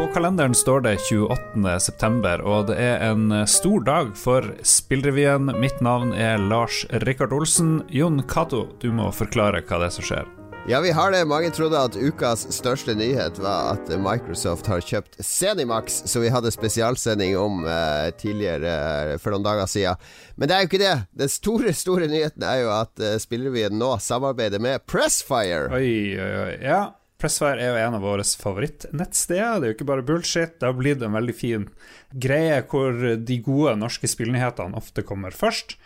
På kalenderen står det 28.9, og det er en stor dag for Spillrevyen. Mitt navn er Lars Rikard Olsen. Jon Cato, du må forklare hva det er som skjer. Ja, vi har det. Mange trodde at ukas største nyhet var at Microsoft har kjøpt Zenimax, som vi hadde spesialsending om eh, tidligere uh, for noen dager siden. Men det er jo ikke det. Den store, store nyheten er jo at eh, Spillrevyen nå samarbeider med Pressfire. Oi, oi, oi. Ja, Pressfire er jo en av våre favorittnettsteder. Det er jo ikke bare bullshit. Det har blitt en veldig fin greie hvor de gode norske spillnyhetene ofte kommer først.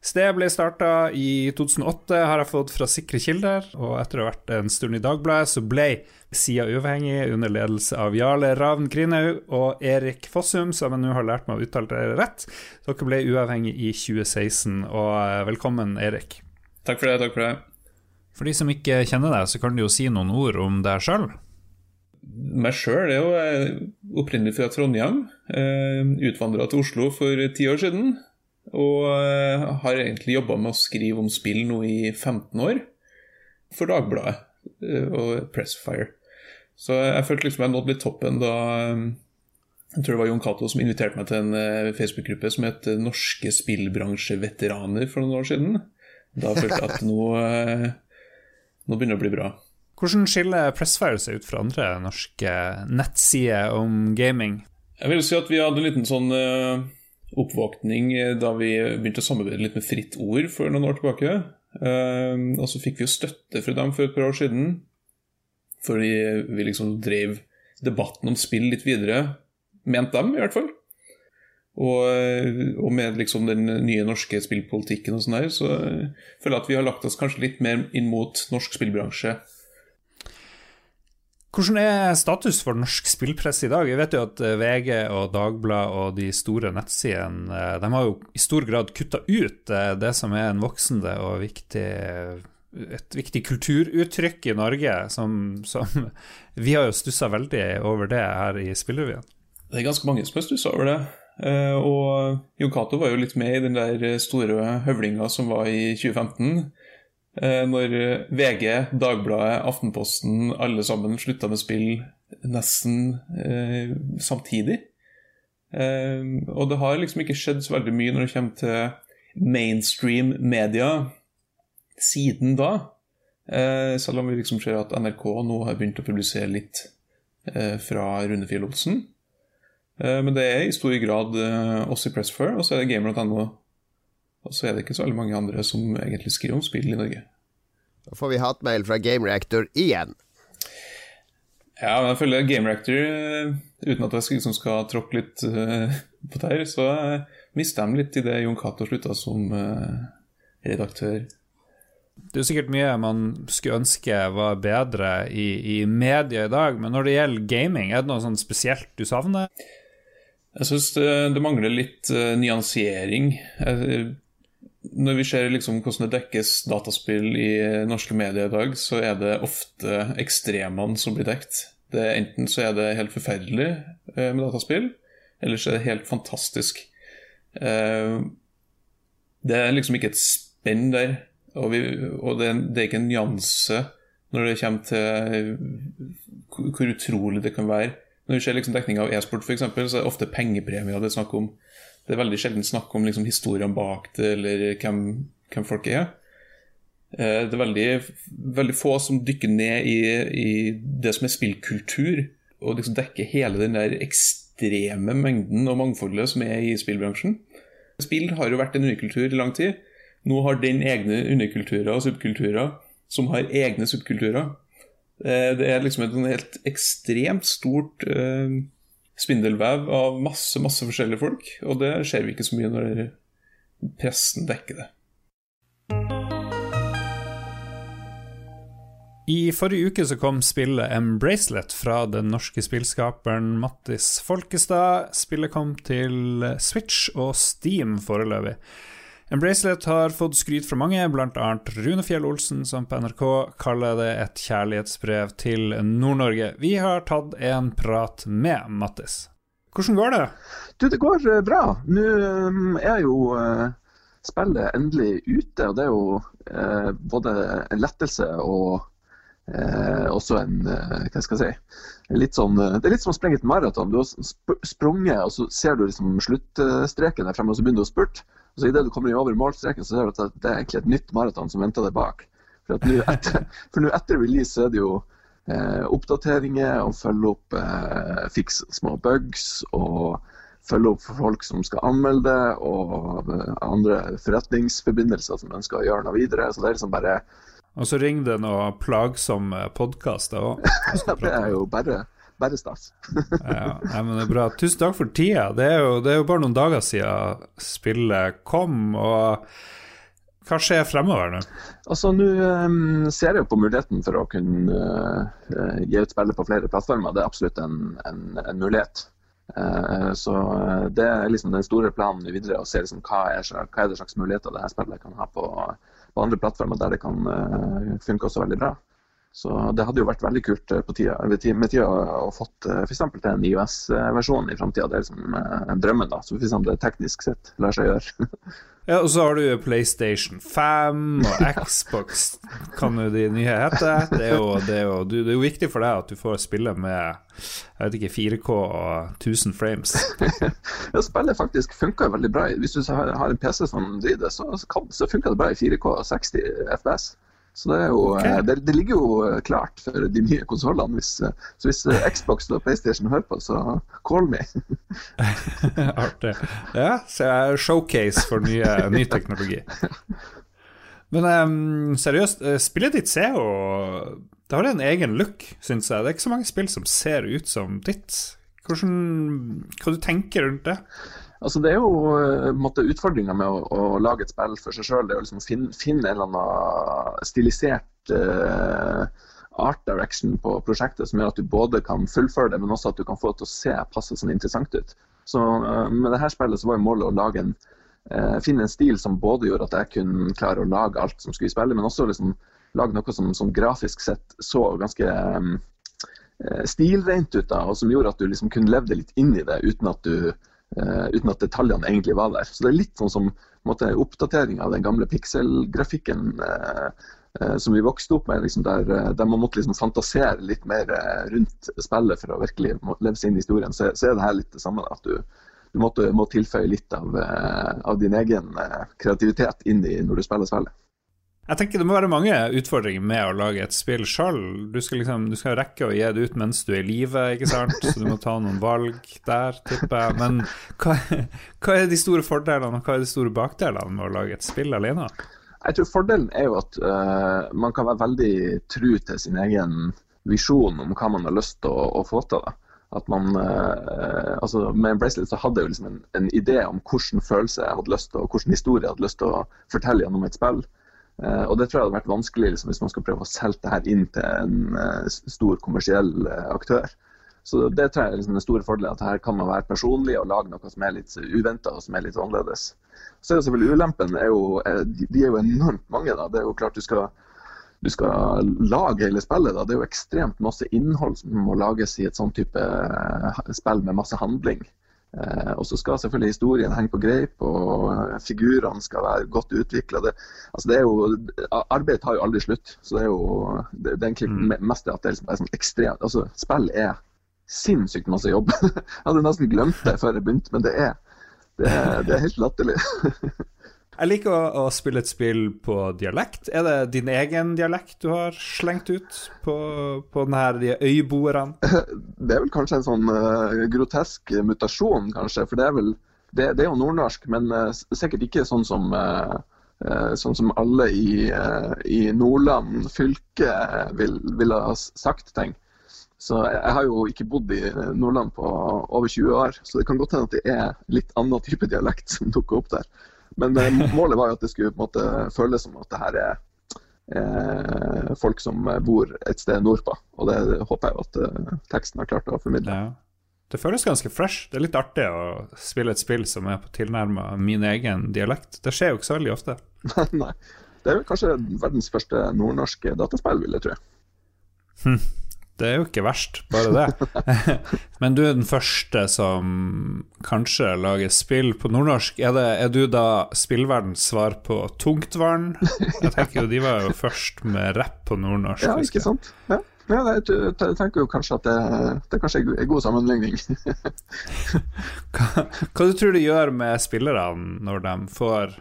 Stedet ble starta i 2008, har jeg fått fra sikre kilder. Og etter å ha vært en stund i Dagbladet, så ble sida uavhengig under ledelse av Jarle Ravn Grinhaug og Erik Fossum, som jeg nå har lært meg å uttale det rett. Dere ble uavhengig i 2016, og eh, velkommen, Erik. Takk for det. takk For det. For de som ikke kjenner deg, så kan du jo si noen ord om deg sjøl. Meg sjøl er jo eh, opprinnelig fra Trondheim. Eh, Utvandra til Oslo for ti år siden. Og uh, har egentlig jobba med å skrive om spill nå i 15 år. For Dagbladet og Pressfire. Så jeg følte liksom jeg nådde litt toppen da Jeg tror det var Jon Cato som inviterte meg til en Facebook-gruppe som het Norske spillbransjeveteraner for noen år siden. Da følte jeg at nå, nå begynner det å bli bra. Hvordan skiller Pressfire seg ut fra andre norske nettsider om gaming? Jeg vil si at vi hadde en liten sånn oppvåkning eh, da vi begynte å samarbeide litt med Fritt Ord for noen år tilbake. Uh, og så fikk vi jo støtte fra dem for et par år siden, fordi vi liksom drev debatten om spill litt videre. Mente dem, i hvert fall. Og, eh, og med liksom den nye norske spillpolitikken og sånn der, så føler jeg at vi har lagt oss kanskje litt mer inn mot norsk spillbransje hvordan er status for norsk spillpress i dag? Jeg vet jo at eh, VG og Dagbladet og de store nettsidene eh, de har jo i stor grad kutta ut eh, det som er en voksende og viktig, et viktig kulturuttrykk i Norge. Som, som Vi har jo stussa veldig over det her i Spillrevyen. Det er ganske mange som har stussa over det. Og Jon Cato var jo litt med i den der store høvlinga som var i 2015 Eh, når eh, VG, Dagbladet, Aftenposten, alle sammen slutta med spill nesten eh, samtidig. Eh, og det har liksom ikke skjedd så veldig mye når det kommer til mainstream media siden da. Eh, selv om vi liksom ser at NRK nå har begynt å publisere litt eh, fra Rune Fjell Olsen. Men det er i stor grad oss i Pressfur, og så er det gamer.no og så er det ikke så veldig mange andre som egentlig skriver om spill i Norge. Da får vi hatmail fra Game Reactor igjen. Ja, men jeg føler Game Reactor, eh, uten at jeg skal, liksom skal tråkke litt uh, på tær, så mista de litt i det Jon Cato slutta som uh, redaktør. Det er sikkert mye man skulle ønske var bedre i, i media i dag, men når det gjelder gaming, er det noe sånn spesielt du savner? Jeg syns det, det, mangler litt uh, nyansering. Jeg, når vi ser liksom hvordan det dekkes dataspill i norske medier i dag, så er det ofte ekstremene som blir dekt. Det enten så er det helt forferdelig eh, med dataspill, eller så er det helt fantastisk. Eh, det er liksom ikke et spenn der, og, vi, og det, det, er ikke en nyanse når det kommer til hvor utrolig det kan være. Når vi ser liksom dekning av e-sport, f.eks., så er det ofte pengepremier det er snakk om. Det er veldig sjelden snakk om liksom, historien bak det, eller hvem, hvem folk er. Eh, det er veldig, veldig, få som dykker ned i, i, det som er spillkultur, og liksom dekker hele den der ekstreme mengden og mangfoldet som er i spillbransjen. Spill har jo vært en underkultur i lang tid. Nå har den egne underkulturer og subkulturer som har egne subkulturer. Eh, det er liksom et sånn helt ekstremt stort uh, spindelvev av masse, masse forskjellige folk. Og det ser vi ikke så mye når pressen dekker det. I forrige uke så kom spillet Embracelet fra den norske spillskaperen Mattis Folkestad. Spillet kom til Switch og Steam foreløpig. Embracelet har fått skryt fra mange, bl.a. Rune Fjell Olsen, som på NRK kaller det et kjærlighetsbrev til Nord-Norge. Vi har tatt en prat med Mattis. Hvordan går det? Du, det går eh, bra. Nå eh, er jo uh, spillet endelig ute, og det er jo uh, både en lettelse og eh, også en eh, Hva skal jeg si? Litt sånn, eh, det er litt som å sprenge et maraton. Du har sprunget, og så ser du liksom sluttstreken der fremme, og så begynner du å spurte. Og så Idet du kommer over målstreken, så ser du at det er egentlig et nytt maraton som venter deg bak. For nå etter, etter release er det jo eh, oppdateringer og følge opp eh, fikse små bugs og følge opp for folk som skal anmelde og eh, andre forretningsforbindelser som ønsker å gjøre noe videre. Så det er liksom bare Og så ringer det noen plagsomme podkaster òg. Det er jo bare, bare stas. ja, men det er bra. Tusen takk for tida. Det er, jo, det er jo bare noen dager siden spillet kom. og hva skjer fremover nå? Altså, Nå um, ser jeg jo på muligheten for å kunne uh, gi ut spillet på flere plattformer. Det er absolutt en, en, en mulighet. Uh, så Det er liksom den store planen videre. å se liksom hva, er, hva er det slags muligheter det her spillet kan ha på, på andre plattformer der det kan uh, funke også veldig bra. Så Det hadde jo vært veldig kult på tida, med tida å fått f.eks. til en IOS-versjon i framtida. Det er liksom drømmen. da, så om det teknisk sett lar seg gjøre. Ja, og så har du PlayStation 5 og Xbox, kan jo de nye hete. Det er, jo, det, er jo, det er, jo, viktig for deg at du får spille med jeg vet ikke, 4K og 1000 frames. ja, spillet faktisk funker veldig bra. Hvis du har en PC som driver det, så, så funker det bra i 4K og 60 FPS. Så det, jo, okay. Eh, det, det, ligger jo eh, klart for de nye konsollene. Så hvis eh, Xbox og PlayStation hører på, så call me. Artig. Ja, så jeg er showcase for nye, ny teknologi. Men um, seriøst, spillet ditt ser jo Det har en egen look, syns jeg. Det er ikke så mange spill som ser ut som ditt. Hvordan, hva du tenker rundt det? Altså Det er jo uh, måtte, utfordringa med å, å, lage et spill for seg sjøl. Det er å liksom finne, finne, en eller annen stilisert uh, art direction på prosjektet som gjør at du både kan fullføre det, men også at du kan få det til å se passe sånn interessant ut. Så uh, Med dette spillet så var jo målet å lage en, finne en stil som både gjorde at jeg kunne klare å lage alt som skulle spille, men også liksom lage noe som, som grafisk sett så ganske um, stilrent ut, da, og som gjorde at du liksom kunne levd litt inn i det uten at du Uh, uten at detaljene egentlig var der. Så det er litt sånn som oppdatering av den gamle pikselgrafikken uh, uh, som vi vokste opp med, liksom, der, der, man måtte liksom fantasere litt mer rundt spillet for å virkelig leve seg inn i historien. Så, så, er det her litt det samme. at du, du måtte, må tilføye litt av, av din egen kreativitet inn i når du spiller spillet. Jeg tenker Det må være mange utfordringer med å lage et spill sjøl. Du, liksom, du, skal rekke å gi det ut mens du er i live, så du må ta noen valg der, tipper jeg. Men hva, hva, er de store fordelene og hva er de store bakdelene med å lage et spill alene? Jeg tror Fordelen er jo at uh, man kan være veldig tru til sin egen visjon om hva man har lyst til å, å få til. det. At man, uh, altså Med Bracelet så hadde jeg jo liksom en, en idé om hvilken følelse jeg hadde lyst til, og hvilken historie jeg hadde lyst til å fortelle gjennom et spill. Eh, og Det tror jeg hadde vært vanskelig liksom, hvis man skal prøve å selge det her inn til en uh, stor kommersiell uh, aktør. Så Det tror jeg er liksom den store fordelen, at her kan man være personlig og lage noe som er litt uventa og som er litt annerledes. Så er det selvfølgelig Ulempen er jo, de er jo enormt mange. da. Det er jo klart du skal, du skal lage hele spillet. da. Det er jo ekstremt masse innhold som må lages i et sånn type spill med masse handling. Eh, og så skal selvfølgelig historien henge på greip, og figurene skal være godt utvikla. Altså arbeidet tar jo aldri slutt. Så det er jo det, det er egentlig mm. mest det at det er sånn ekstremt altså Spill er sinnssykt masse jobb. jeg hadde nesten glemt det før jeg begynte, men det er, det er, det er helt latterlig. Jeg liker å, å, spille et spill på dialekt. Er det din egen dialekt du har slengt ut på, på denne øyboerne? Det er vel kanskje en sånn uh, grotesk mutasjon, kanskje. For det er vel Det, det er jo nordnorsk, men uh, sikkert ikke sånn som uh, Sånn som alle i, i Nordland fylke ville vil, ha sagt ting. Så jeg, har jo ikke bodd i Nordland på over 20 år, så det kan godt hende at det er litt annen type dialekt som dukker opp der. Men eh, målet var jo at det skulle på en måte føles som at det her er eh, folk som bor et sted nordpå. Og det håper jeg jo at eh, teksten har klart å formidle. Ja. Det føles ganske fresh. Det er litt artig å spille et spill som er på tilnærma min egen dialekt. Det skjer jo ikke så veldig ofte. Nei. Det er vel kanskje verdens første nordnorske dataspill, vil jeg tro. Hm. Det er jo ikke verst, bare det. Men du er den første som kanskje lager spill på nordnorsk. Er, det, er du da spillverdens svar på Tungtvann? Jeg tenker jo de var jo først med rapp på nordnorsk. Ja, ikke sant. Ja. Ja, jeg, tenker jo kanskje at det, det kanskje er god sammenligning. hva, hva du tror du gjør med spillerne når de får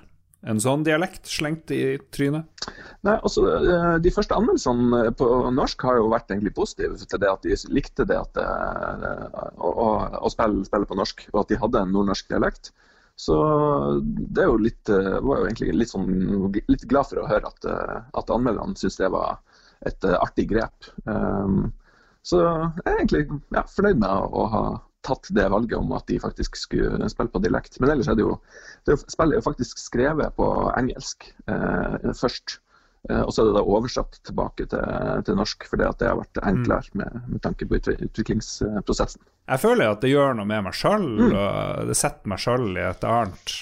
en sånn dialekt slengt i trynet? Nei, altså De første anmeldelsene på norsk har jo vært egentlig positive til det at de likte det at å, å, å spille, spille, på norsk, og at de hadde en nordnorsk dialekt. Så det er jo litt, var jo egentlig litt, sånn, litt glad for å høre at, at anmelderne syntes det var et artig grep. Um, så jeg er egentlig ja, fornøyd med å ha tatt det valget om at de faktisk skulle spille på dialekt. Men ellers er det jo det Spillet er jo faktisk skrevet på engelsk eh, først. Uh, og så er det da oversatt tilbake til, til norsk, fordi at det har vært enklere med, med tanke på utviklingsprosessen. Jeg føler at det gjør noe med meg sjøl, mm. og det setter meg sjøl i et annet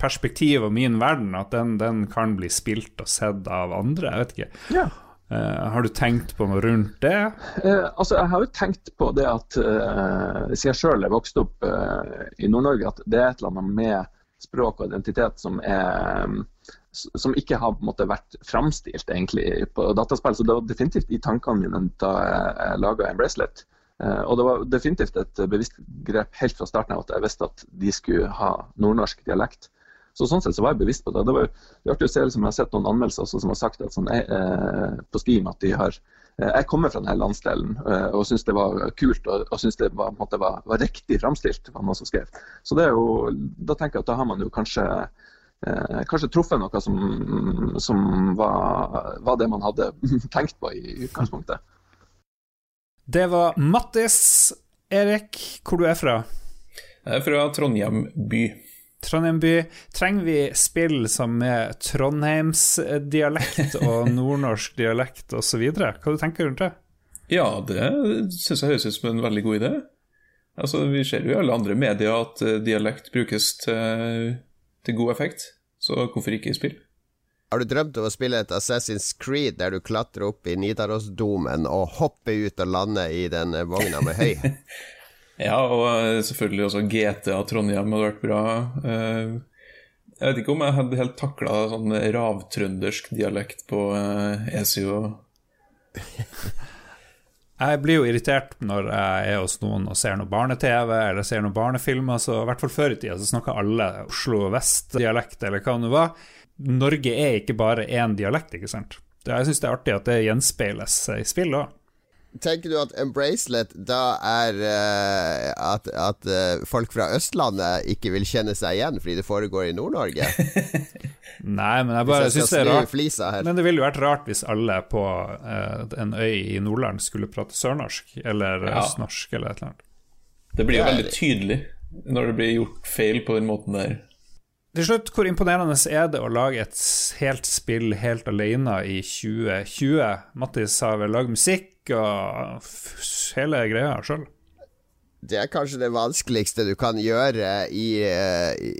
perspektiv og min verden, at den, den, kan bli spilt og sett av andre. Jeg vet ikke. Ja. Uh, har du tenkt på noe rundt det? Uh, altså, Jeg har jo tenkt på det at uh, siden jeg sjøl er vokst opp i Nord-Norge, at det er et eller annet med språk og identitet som, er, som ikke har måte, vært framstilt egentlig på dataspill. Så det var definitivt i tankene mine da jeg laga en bracelet. og det var definitivt et bevisst grep helt fra starten av at jeg visste at de skulle ha nordnorsk dialekt. Så Sånn sett så var jeg bevisst på det. Det var jo artig å se liksom, Jeg har sett noen anmeldelser også, som har sagt at, sånn, jeg, eh, på Steam at de har eh, Jeg kommer fra denne landsdelen eh, og syns det var kult og, og synes det var, måte, var, var, riktig framstilt. var noen som skrev. Så det er jo, Da tenker jeg at da har man jo kanskje eh, kanskje truffet noe som, som var, var, det man hadde tenkt på i utgangspunktet. Det var Mattis. Erik, hvor du er fra? Jeg er fra Trondheim by. Trondheim by. Trenger vi spill som er trondheimsdialekt og nordnorsk dialekt osv.? Hva du tenker du rundt det? Ja, det syns jeg høres ut som en veldig god idé. Altså, Vi ser jo i alle andre medier at eh, dialekt brukes til, til god effekt, så hvorfor ikke i spill? Har du drømt om å spille et Assassin's Creed der du klatrer opp i Nidarosdomen og hopper ut og lander i den vogna med høy? Ja, og eh, selvfølgelig også GTA Trondheim hadde vært bra. Eh, jeg vet ikke om jeg hadde helt takla sånn ravtrøndersk dialekt på ECO. E jeg blir jo irritert når jeg er hos noen og ser noe barne-TV eller ser noen barnefilmer. Så I hvert fall før i tida så snakka alle Oslo vest-dialekt, eller hva det var. Norge er ikke bare én dialekt, ikke sant. Jeg syns det er artig at det gjenspeiles i spill òg. Tenker du at en bracelet da er uh, at, at uh, folk fra Østlandet ikke vil kjenne seg igjen fordi det foregår i Nord-Norge? Nei, men jeg bare syns det er rart. Men det ville jo vært rart hvis alle på uh, en øy i Nordland skulle prate sørnorsk eller ja. østnorsk eller et eller annet. Det blir jo veldig tydelig når det blir gjort feil på den måten der. Til slutt, hvor imponerende er det å lage et helt spill helt alene i 2020? Mattis har vel lagd musikk og hele greia sjøl? Det er kanskje det vanskeligste du kan gjøre i, eh, i,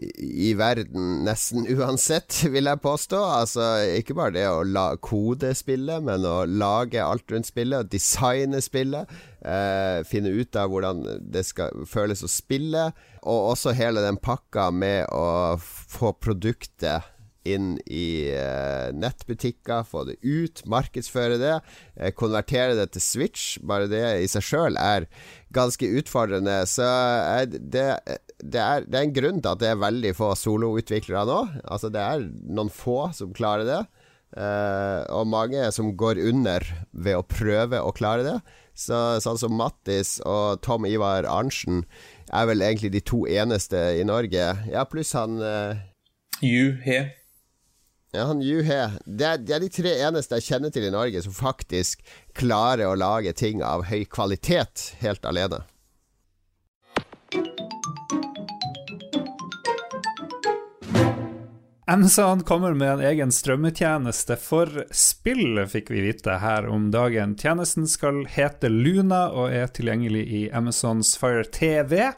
i, verden, nesten uansett, vil jeg påstå. Altså, ikke bare det å la kode spillet, men å lage alt rundt spillet, og designe spillet. Eh, finne ut av hvordan det skal føles å spille. Og også hele den pakka med å få produktet inn i eh, nettbutikker, få det ut, markedsføre det, eh, konvertere det til Switch. Bare det i seg sjøl er ganske utfordrende. Så eh, det, det, er, det, er, en grunn til at det er veldig få soloutviklere nå. Altså Det er noen få som klarer det, og mange som går under ved å prøve å klare det. Så, sånn som Mattis og Tom Ivar Arntzen er vel egentlig de to eneste i Norge. Ja, pluss han uh, Yu He. Ja, han Yu He. Det er, det er, de tre eneste jeg kjenner til i Norge som faktisk klarer å lage ting av høy kvalitet helt alene. Amazon kommer med en egen strømmetjeneste for spill, fikk vi vite her om dagen. Tjenesten skal hete Luna og er tilgjengelig i Amazons Fire TV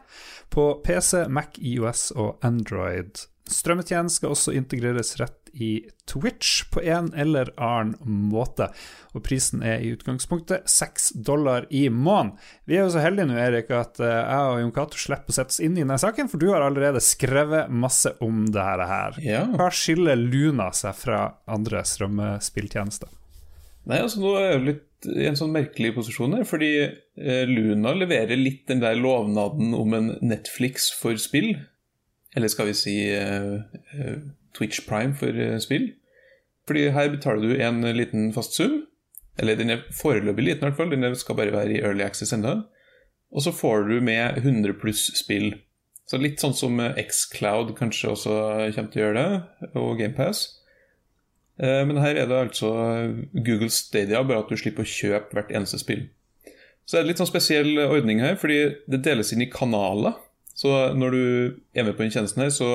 på PC, Mac, IOS og Android. Strømmetjenesten skal også integreres rett i Twitch på en eller annen måte. Og prisen er i utgangspunktet seks dollar i måneden. Vi er jo så heldige nå, Erik, at eh, jeg og Jon Cato slipper å sette oss inn i denne saken, for du har allerede skrevet masse om det her. Ja. Hva skiller Luna seg fra andre strømmespilltjenester? Nei, altså nå er jeg litt i en sånn merkelig posisjon her, fordi eh, Luna leverer litt den der lovnaden om en Netflix for spill. Eller skal vi si eh, Twitch Prime for eh, spill. Fordi her betaler du en liten fast sum. Eller den er foreløpig liten, i hvert fall. Den skal bare være i early access ennå. Og så får du med 100 pluss spill. Så litt sånn som eh, Xcloud kanskje også kommer til å gjøre det, og GamePass. Eh, men her er det altså Google Stadia, bare at du slipper å kjøpe hvert eneste spill. Så er det litt sånn spesiell ordning her, fordi det deles inn i kanaler. Så når du er med på den tjenesten her, så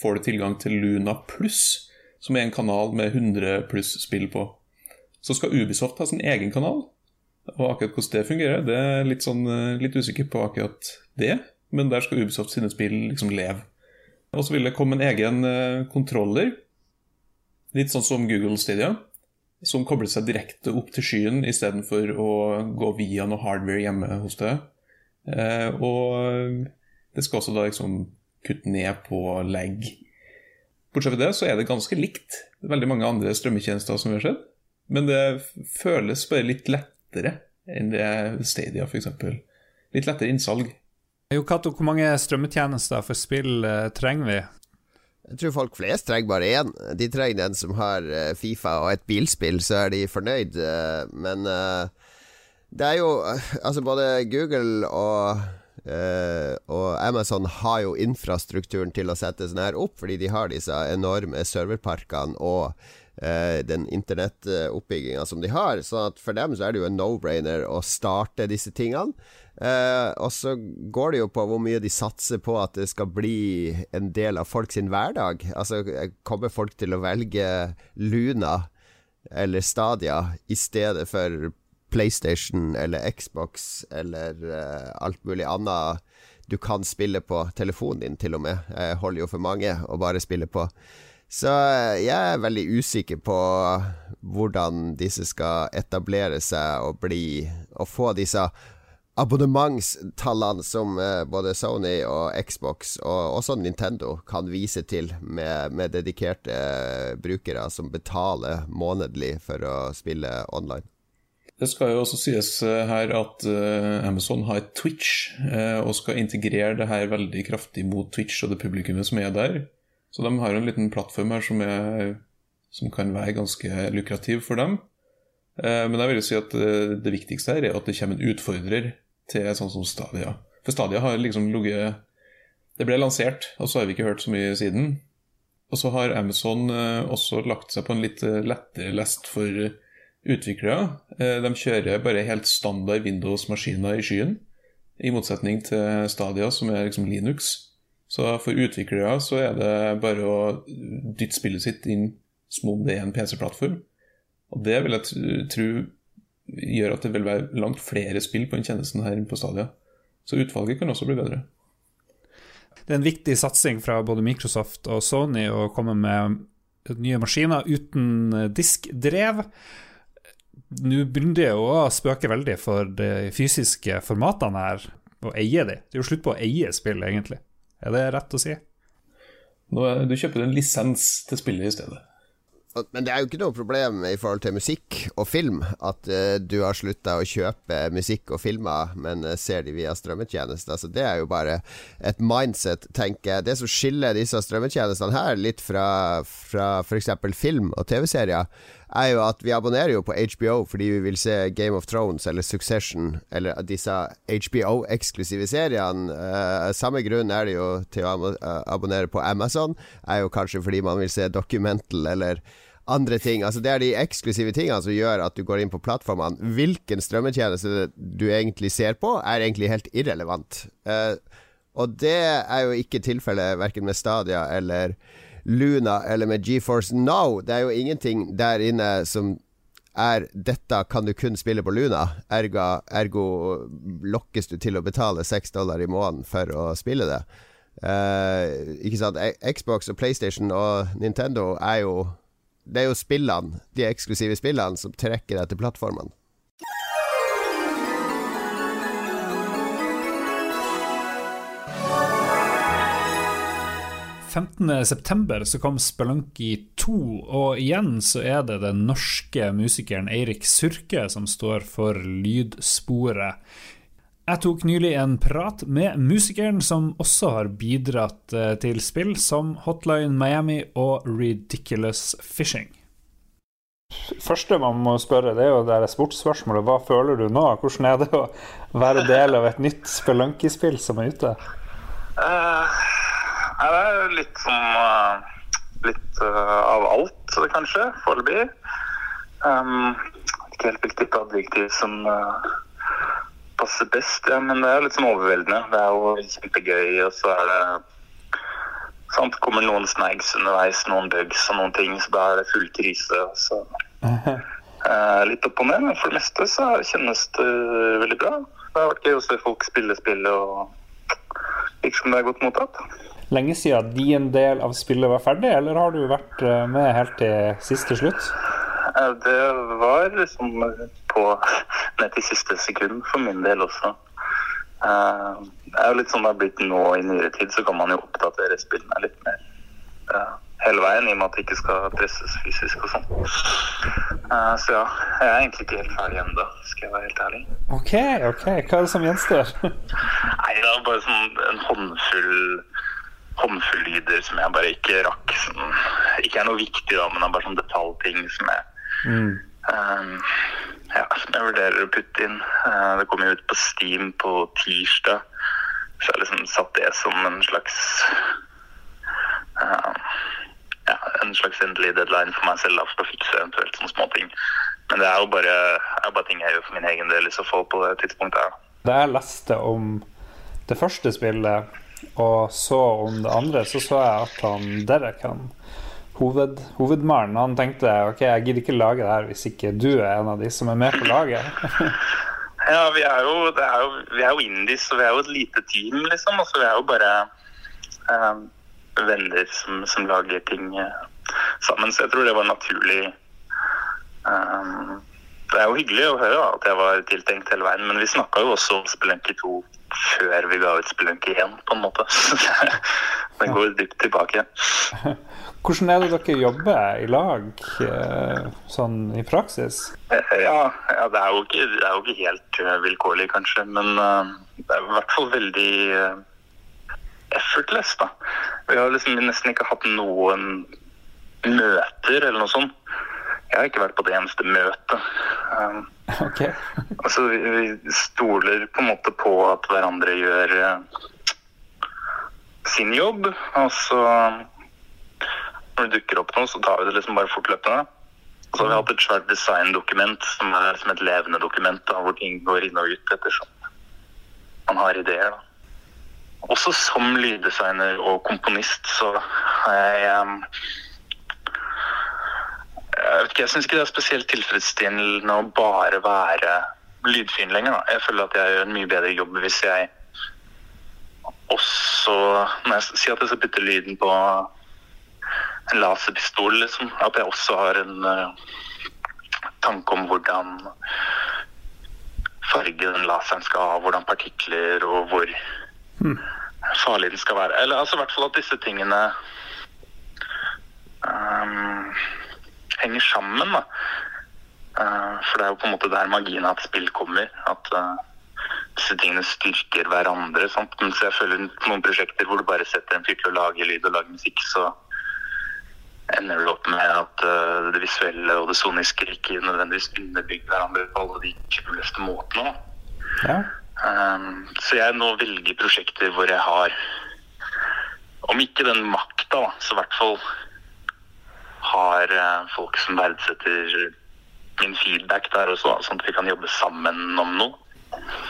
får du tilgang til Luna Pluss, som er en kanal med 100 pluss spill på. Så skal Ubisoft ha sin egen kanal, og akkurat hvordan det fungerer, det er litt, sånn, eh, litt usikker på akkurat det. Men der skal Ubisoft sine spill liksom leve. Og så vil det komme en egen eh, kontroller Litt sånn som Google Stadia, som kobler seg direkte opp til skyen istedenfor å gå via noe hardware hjemme hos deg. Eh, og det skal også da liksom kutte ned på lag. Bortsett fra det så er det ganske likt veldig mange andre strømmetjenester som vi har sett. Men det føles bare litt lettere enn det Stadia, f.eks. Litt lettere innsalg. Jo, Cato, hvor mange strømmetjenester for spill eh, trenger vi? Jeg tror folk flest trenger bare én. De trenger den som har uh, Fifa og et bilspill, så er de fornøyd. Uh, men uh, det er jo Altså, både Google og og Amazon har jo infrastrukturen til å sette sånn her opp, fordi de har disse enorme serverparkene og den internettoppbygginga som de har. Så for dem så er det jo en no-brainer å starte disse tingene. Uh, og så går det jo på hvor mye de satser på at det skal bli en del av folk sin hverdag. Altså, kommer folk til å velge Luna eller Stadia i stedet for PlayStation eller Xbox eller uh, alt mulig annet du kan spille på telefonen din, til og med. Jeg holder jo for mange å bare spille på. Så uh, jeg er veldig usikker på hvordan disse skal etablere seg og bli Og få disse abonnementstallene som eh, både Sony og Xbox og også Nintendo kan vise til, med, med dedikerte eh, brukere som betaler månedlig for å spille online. Det skal jo også sies eh, her at Amazon har et Twitch, og skal integrere det her veldig kraftig mot Twitch og det publikummet som er der. Så de har en liten plattform her som, er, som kan være ganske lukrativ for dem. Men jeg vil jo si at det viktigste her er at det kommer en utfordrer til sånn som Stadia. For Stadia har liksom ligget Det ble lansert, og så har vi ikke hørt så mye siden. Og så har Amazon eh, også lagt seg på en litt eh, lettere lest for utviklere. Eh, de kjører bare helt standard Windows-maskiner i skyen, i motsetning til Stadia, som er liksom Linux. Så for utviklere så er det bare å dytte spillet sitt inn som om det er en PC-plattform. Og det vil jeg tro gjør at det vil være langt flere spill på den tjenesten her på Stadia. Så utvalget kan også bli bedre. Det er en viktig satsing fra både Microsoft og Sony å komme med nye maskiner uten diskdrev. Nå begynner det å spøke veldig for de fysiske formatene her, å eie de. Det er jo slutt på å eie spill, egentlig. Er det rett å si? Nå, du kjøper en lisens til spillet i stedet. Men det er jo ikke noe problem i forhold til musikk og film at uh, du har slutta å kjøpe musikk og filmer, men uh, ser de via strømmetjenester. Altså, det er jo bare et mindset, tenker jeg. Det som skiller disse strømmetjenestene her litt fra, fra f.eks. film og TV-serier, er jo at vi abonnerer jo på HBO fordi vi vil se Game of Thrones eller Succession eller disse HBO-eksklusive seriene. Uh, samme grunn er det jo til å abonnere på Amazon, er jo kanskje fordi man vil se Documental eller andre ting. Altså Det er de eksklusive tingene som gjør at du går inn på plattformene. Hvilken strømmetjeneste du egentlig ser på, er egentlig helt irrelevant. Uh, og det er jo ikke tilfellet verken med Stadia eller Luna eller med GeForce Now. Det er jo ingenting der inne som er dette kan du kun spille på Luna. Ergo, ergo lokkes du til å betale seks dollar i måneden for å spille det. Uh, ikke sant? Xbox og PlayStation og Nintendo er jo Det er jo spillene, de eksklusive spillene, som trekker deg til plattformene. 15.9. så kom Spelunky 2, og igjen så er det den norske musikeren Eirik Surke som står for lydsporet. Jeg tok nylig en prat med musikeren som også har bidratt eh, til spill som Hotline Miami og Ridiculous Fishing. Første man må spørre, det er jo det sportsspørsmålet. Hva føler du nå? Hvordan er det å være del av et nytt Spelunky-spill som er ute? Uh, det er litt sånn Litt uh, av alt, kanskje, foreløpig. Um, ikke helt hvilket adjektiv som uh, passer best, ja, men det er litt sånn overveldende. Det er jo kjempegøy, og så er det sant, kommer noen snags underveis, noen bugs og noen ting, så da er det full krise. Så, uh, litt opp og ned, men for det meste så kjennes det veldig bra. Det har vært gøy å se folk spille spillet og virker som det er godt mottatt lenge siden din del av spillet var ferdig, eller har du vært eh, med helt til siste slutt? Det var liksom på ned til siste sekund for min del også. Eh, det er jo litt sånn det har blitt nå i nyere tid, så kan man jo oppdatere spillene litt mer hele veien, i og med at det ikke skal presses fysisk og sånn. Så ja, jeg er egentlig ikke helt ferdig ennå, skal jeg være helt ærlig. Ok, ok. Hva er det som gjenstår? Nei, det er bare sånn en håndfull håndfull lyder som jeg bare ikke rakk. Som ikke er noe viktig, da, men det er bare sånn detaljting som jeg mm. um, ja, som jeg vurderer å putte inn. Uh, det kommer jo ut på Steam på tirsdag, så jeg liksom satt det som en slags uh, ja, en slags endelig deadline for meg selv da, for å fikse eventuelt sånne småting. Men det er jo bare, er bare ting jeg gjør for min egen del i så fall på det tidspunktet. Da jeg leste om det første spillet og så om det andre, så så jeg at han Derek, han hoved, hovedmannen, han tenkte ok, jeg gidder ikke lage det her hvis ikke du er en av de som er med på laget. ja, vi er jo, er jo, vi er jo indies, og vi er jo et lite team, liksom. Altså, vi er jo bare eh, venner som, som, lager ting eh, sammen, så jeg tror det var naturlig. Um, det er jo hyggelig å høre da, at jeg var tiltenkt hele veien, men vi snakka jo også om Spelenki 2 før vi ga ut Spelunk igjen, på en måte. Den går dypt tilbake. Hvordan er det dere jobber i lag, eh, sånn i praksis? Eh, ja, ja det, er ikke, det er jo ikke helt eh, vilkårlig, kanskje. Men det er i hvert fall veldig effortless, da. Vi har liksom nesten ikke hatt noen møter eller noe sånt. Jeg har ikke vært på det eneste møtet. Um, okay. altså, vi, vi, stoler på en måte på at hverandre gjør uh, sin jobb. Og så når det dukker opp noe, så tar vi det liksom bare fortløpende. Så har vi hatt et svært designdokument som er som et levende dokument, da, hvor ting går inn og ut ettersom man har ideer. da. Også som lyddesigner og komponist så har jeg um, vet ikke, jeg syns ikke det er spesielt tilfredsstillende å bare være lydfin lenger. Da. Jeg føler at jeg gjør en mye bedre jobb hvis jeg også Når jeg sier at jeg skal putte lyden på en laserpistol, liksom, at jeg også har en uh, tanke om hvordan farge den laseren skal ha, hvordan partikler og hvor mm. farlig den skal være. Eller altså i hvert fall at disse tingene um, henger sammen. da. Uh, for det er jo på en måte der magien av et spill kommer. At uh, disse tingene styrker hverandre. Sant? Mens jeg føler noen prosjekter hvor du bare setter en fyr til å lage lyd og lage musikk, så ender du opp med at uh, det visuelle og det soniske ikke nødvendigvis underbygger hverandre på alle de kuleste måtene. Ja. Um, så jeg nå velger prosjekter hvor jeg har, om ikke den makta, så i hvert fall har eh, folk som verdsetter min feedback der også, sånn at vi kan jobbe sammen om noe.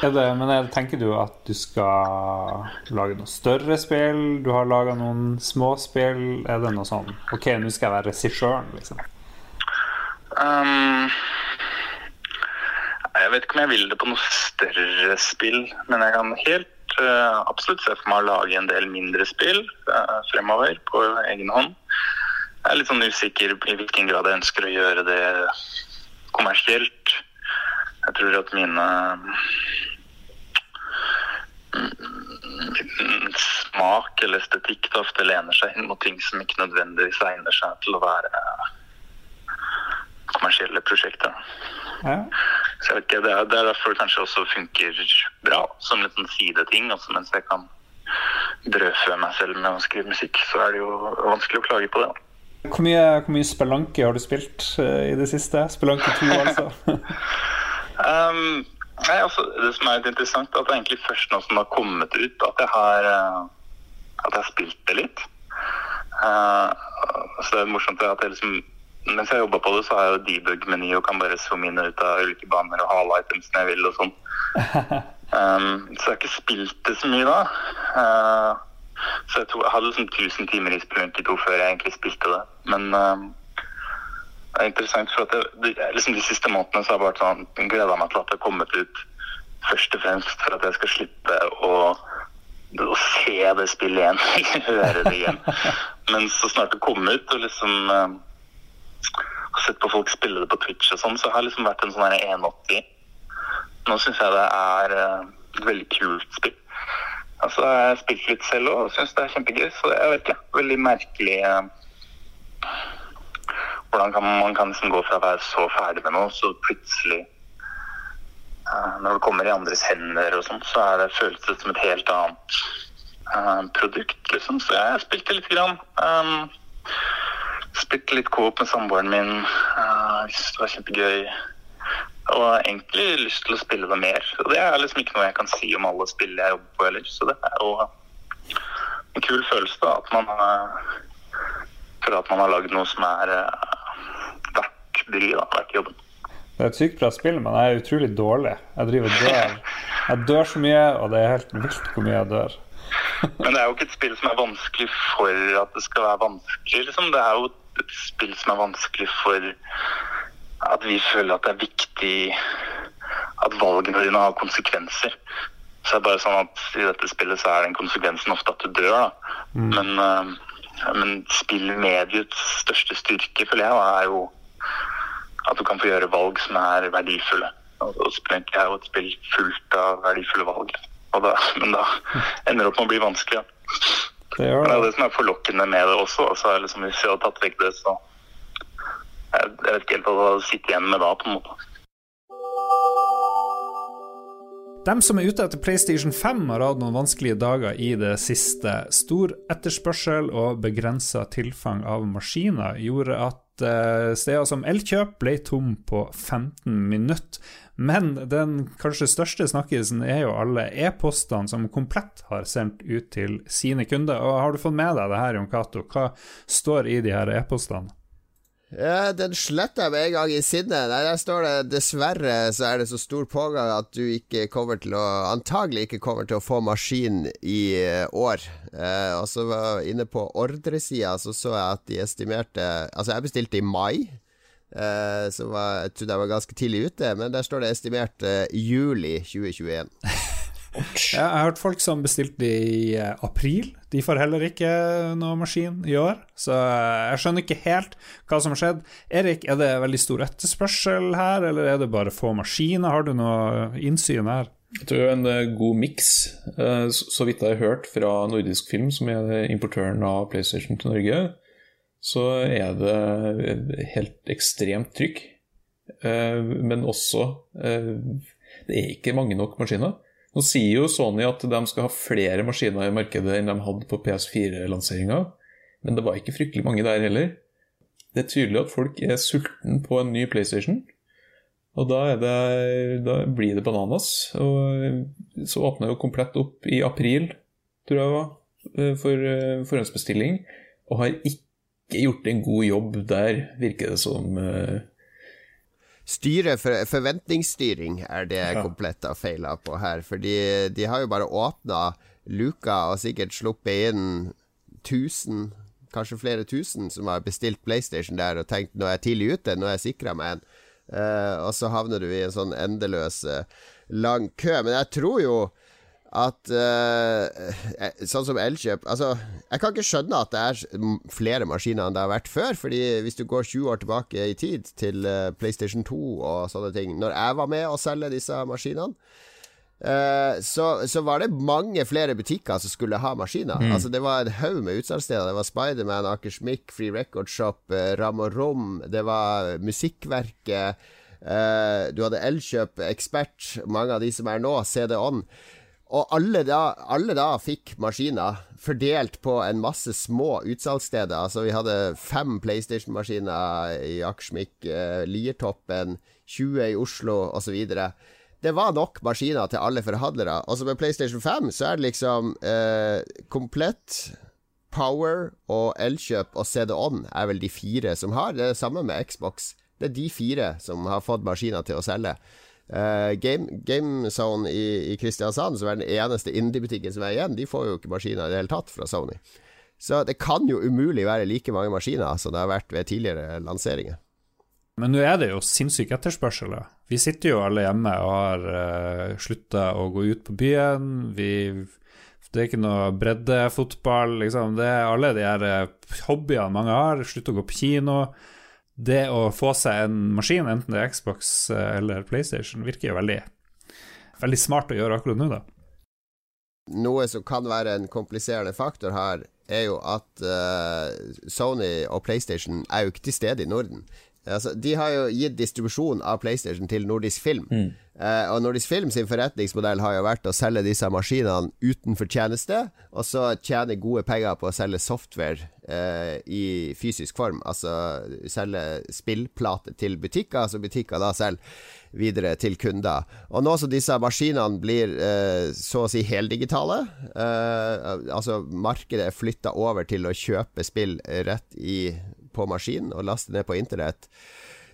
Er det, men er, tenker du at du skal lage noe større spill? Du har laga noen små spill? Er det noe sånn OK, nå skal jeg være regissøren, liksom? Um, jeg vet ikke om jeg vil det på noe større spill, men jeg kan helt uh, absolutt se for meg å lage en del mindre spill uh, fremover på egen hånd. Jeg er litt sånn usikker i hvilken grad jeg ønsker å gjøre det kommersielt. Jeg tror at mine min smak eller estetikk da ofte lener seg inn mot ting som ikke nødvendigvis egner seg til å være kommersielle prosjekter. Ja. Så jeg det er, det er derfor det kanskje også funker bra som en sånn sideting. Altså mens jeg kan brødfø meg selv med å skrive musikk, så er det jo vanskelig å klage på det. da. Hvor mye, hvor mye spelanke har du spilt eh, i det siste? Spelanke 2, altså. Um, nei, altså, det som er litt interessant, er at det er egentlig først nå som det har kommet ut, at jeg har, eh, at jeg har spilt det litt. Uh, så det er morsomt at jeg liksom Mens jeg jobba på det, så har jeg jo debug-meny og kan bare zoome inn og ut av ulike baner og hale items når jeg vil og sånn. Um, så jeg har ikke spilt det så mye da. Eh, så jeg, tror, jeg hadde liksom 1000 timer i Spelunky 2 før jeg egentlig spilte det. Men um, det er interessant, for at det, liksom de siste månedene så har jeg bare sånn, gleda meg til at det har kommet ut først og fremst for at jeg skal slippe å, å se det spillet igjen, høre det igjen. Men så snart det kom ut, og liksom uh, har sett på folk spille det på Twitch og sånn, så har det liksom vært en sånn her 180. Nå syns jeg det er uh, et veldig kult spill. Altså, Jeg har spilt litt selv òg og syns det er kjempegøy. Så jeg vet ikke. Veldig merkelig eh, hvordan kan man kan liksom gå fra å være så ferdig med noe, så plutselig eh, Når det kommer i andres hender og sånn, så er det, føles det som et helt annet eh, produkt, liksom. Så jeg spilte lite grann. Um, spilte litt coop med samboeren min. Uh, det var kjempegøy. Og egentlig lyst til å spille det mer. Og det er liksom ikke noe jeg kan si om alle spill jeg jobber på heller. Så det er jo en kul følelse, da. At man føler for at man har lagd noe som er uh, verdt bryet, verdt jobben. Det er et sykt bra spill, men jeg er utrolig dårlig. Jeg driver og dør. Jeg dør så mye, og det er helt vilt hvor mye jeg dør. Men det er jo ikke et spill som er vanskelig for at det skal være vanskelig, liksom. Det er jo et spill som er vanskelig for at vi føler at det er viktig at valgene dine har konsekvenser. Så det er bare sånn at i dette spillet så er den konsekvensen ofte at du dør, da. Men, uh, men spillmediets største styrke, føler jeg, er jo at du kan få gjøre valg som er verdifulle. Og Sprenk er jo et spill fullt av verdifulle valg. Da, men da ender det opp med å bli vanskelig. Ja. Det Men det er det. som er forlokkende med det også. Altså, er liksom, hvis vi hadde tatt vekk det, så jeg, jeg vet ikke helt hva jeg sitter igjen med da, på en måte. Dem som er ute etter PlayStation 5 har hatt noen vanskelige dager i det siste. Stor etterspørsel og begrensa tilfang av maskiner gjorde at eh, steder som Elkjøp ble tom på 15 minutter. Men den kanskje største snakkisen er jo alle e-postene som Komplett har sendt ut til sine kunder. Og Har du fått med deg det her, Jon Cato? Hva står i de her e-postene? Ja, den sletta jeg med en gang i sinnet. Nei, Der står det 'dessverre så er det så stor pågang at du ikke kommer til å Antagelig ikke kommer til å få maskin i eh, år. Eh, og så var jeg inne på ordresida, så så jeg at de estimerte Altså, jeg bestilte i mai. Eh, så var, jeg trodde jeg var ganske tidlig ute, men der står det estimert eh, juli 2021. Jeg har hørt folk som bestilte i eh, april. De får heller ikke noe maskin i år. Så eh, jeg skjønner ikke helt hva som har skjedd. Erik, er det veldig stor etterspørsel her, eller er det bare få maskiner? Har du noe innsyn her? Jeg tror det er en eh, god miks. Så vidt jeg har hørt fra Nordisk Film, som er importøren av PlayStation til Norge, så er det helt ekstremt trykk. Eh, Men også Det er ikke mange nok maskiner. Nå sier jo Sony at de skal ha flere maskiner i markedet enn de hadde på PS4-lanseringa, men det var ikke fryktelig mange der heller. Det er tydelig at folk er sultne på en ny PlayStation. Og da, det, da blir det bananas. Og så åpna jo Komplett opp i april, tror jeg det var, eh, for eh, forhåndsbestilling. Og har ikke gjort en god jobb der, virker det som. Styre for, Forventningsstyring er det Ja. komplett har feila på her. Fordi de har jo bare åpna luka og sikkert sluppet inn 1000, kanskje flere tusen, som har bestilt PlayStation der og tenkt nå er jeg tidlig ute, nå er jeg sikra meg en. Uh, og så havner du i en sånn endeløs eh, lang kø. Men jeg tror jo at uh, Sånn som Elkjøp Altså, jeg kan ikke skjønne at det er flere maskiner enn det har vært før. Fordi hvis du går 20 år tilbake i tid, til uh, PlayStation 2 og sånne ting Når jeg var med å selge disse maskinene, uh, så, så, var det mange flere butikker som skulle ha maskiner. Mm. Altså Det var en haug med utsalgssteder. Det var Spiderman, Akersmik, Free Record Shop, Ram og Rom, det var Musikkverket. du hadde Elkjøp, Ekspert, mange av de som er nå, CD-On. Og alle da, alle da, fikk maskiner fordelt på en masse små utsalgssteder. Altså Vi hadde fem PlayStation-maskiner i Akersmik, eh, Liertoppen, 20 i Oslo osv. Det var nok maskiner til alle forhandlere. Og så med PlayStation 5 så er det liksom eh, komplett. Power og Elkjøp og CD-On er vel de fire som har. Det er det samme med Xbox. Det er de fire som har fått maskiner til å selge. Uh, Game, GameZone i, i, Kristiansand, som er den eneste indie-butikken som er igjen, de får jo ikke maskiner i det hele tatt fra Sony. Så det kan jo umulig være like mange maskiner som det har vært ved tidligere lanseringer. Men nå er det jo sinnssyk etterspørsel. Vi sitter jo alle hjemme og har uh, eh, slutta å gå ut på byen. Vi, det er ikke noe breddefotball. Liksom. Det er alle de her uh, hobbyene mange har. Slutt å gå på kino det å få seg en maskin, enten det er Xbox eh, eller PlayStation, virker jo veldig, veldig smart å gjøre akkurat nå, da. Noe som kan være en kompliserende faktor her, er jo at uh, Sony og PlayStation er jo ikke til stede i Norden. Altså, de har jo gitt distribusjon av PlayStation til Nordisk Film. Mm. Eh, og Nordisk Film sin forretningsmodell har jo vært å selge disse maskinene uten tjeneste, og så tjene gode penger på å selge software eh, i fysisk form. Altså selge spillplater til butikker, så butikker da selger videre til kunder. Og nå som disse maskinene blir eh, så å si heldigitale, eh, altså markedet er flytta over til å kjøpe spill rett i på maskin og laste ned på internett.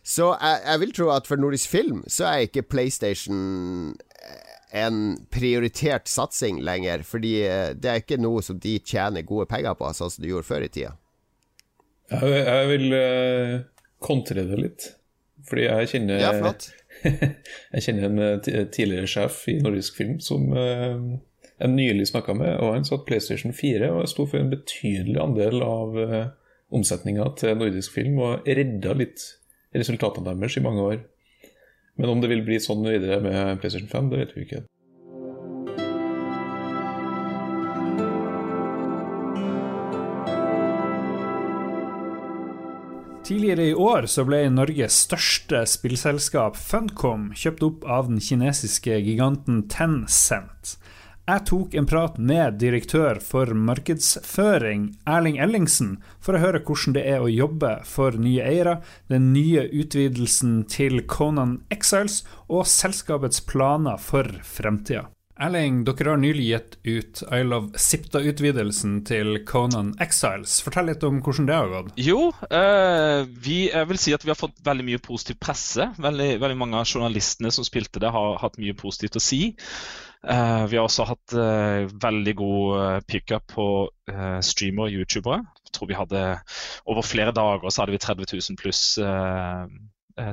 Så jeg, jeg, vil tro at for Nordisk Film så er ikke PlayStation en prioritert satsing lenger. Fordi eh, det er ikke noe som de tjener gode penger på, sånn som de gjorde før i tida. Jeg, jeg vil uh, kontre det litt. Fordi jeg kjenner ja, jeg kjenner en uh, tidligere sjef i Nordisk Film som uh, jeg nylig snakka med, og han sa at PlayStation 4 sto for en betydelig andel av uh, omsetninga til nordisk film og redda litt resultatene deres i mange år. Men om det vil bli sånn videre med PlayStation 5, det vet vi ikke. Tidligere i år så ble Norges største spillselskap Funcom kjøpt opp av den kinesiske giganten Tencent. Jeg tok en prat med direktør for markedsføring, Erling Ellingsen, for å høre hvordan det er å jobbe for nye eiere, den nye utvidelsen til Conan Exiles og selskapets planer for fremtida. Erling, dere har nylig gitt ut I Love Sipta-utvidelsen til Conan Exiles. Fortell litt om hvordan det har gått. Jo, eh, vi, jeg vil si at vi har fått veldig mye positiv presse. Veldig, veldig mange av journalistene som spilte det, har hatt mye positivt å si. Uh, vi har også hatt uh, veldig god uh, pickup på uh, streamere og youtubere. Jeg tror vi hadde Over flere dager så hadde vi 30 000 pluss Eh,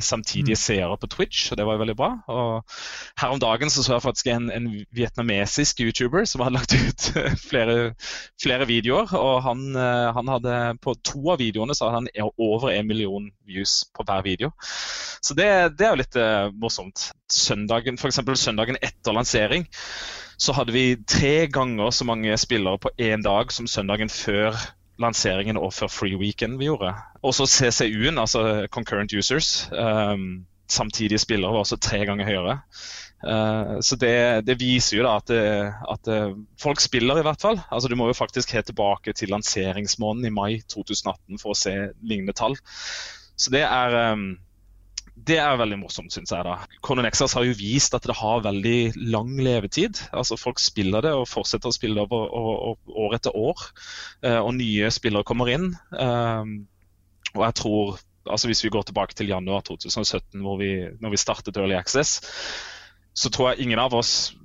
samtidige mm. seere på Twitch, og det var jo veldig bra. Og her om dagen så, så jeg faktisk en, en vietnamesisk YouTuber som hadde lagt ut flere, flere videoer. Og han, eh, han, hadde på to av videoene så hadde han over en million views på hver video. Så det, det er jo litt uh, morsomt. Søndagen, F.eks. søndagen etter lansering så hadde vi tre ganger så mange spillere på én dag som søndagen før lanseringen og før Free Weekend vi gjorde. Også CCU-en, altså Concurrent Users, um, samtidige spillere, var også tre ganger høyere. Uh, så det, det, viser jo da at, det, at det, uh, folk spiller, i hvert fall. Altså Du må jo faktisk helt tilbake til lanseringsmåneden i mai 2018 for å se lignende tall. Så det er um, det er veldig morsomt, syns jeg. da. Conan Exas har jo vist at det har veldig lang levetid. Altså Folk spiller det og fortsetter å spille det over, år etter år. Eh, og nye spillere kommer inn. Eh, og jeg tror, altså Hvis vi går tilbake til januar 2017, hvor vi, når vi startet Early Access, så tror jeg ingen av oss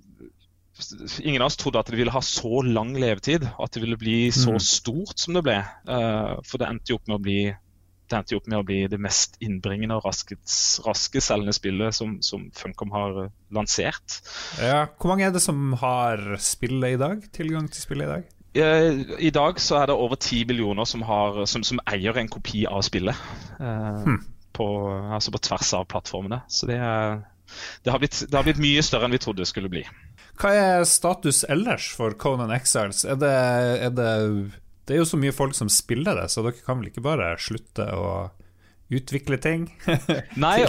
Ingen av oss trodde at det ville ha så lang levetid, at det ville bli så mm. stort som det ble. Eh, for det endte jo opp med å bli det endte jo opp med å bli det mest innbringende og raske selgende spillet som, som, Funcom har lansert. Ja, Hvor mange er det som har spillet i dag? Tilgang til spillet i dag? I dag så er det over ti millioner som, har, som, som, eier en kopi av spillet. Eh, hmm. på, altså på tvers av plattformene. Så det, er, det, har blitt, det, har blitt, mye større enn vi trodde det skulle bli. Hva er status ellers for Conan Exiles? Er det, er det, det er jo så mye folk som spiller det, så dere kan vel ikke bare slutte å utvikle ting? Nei,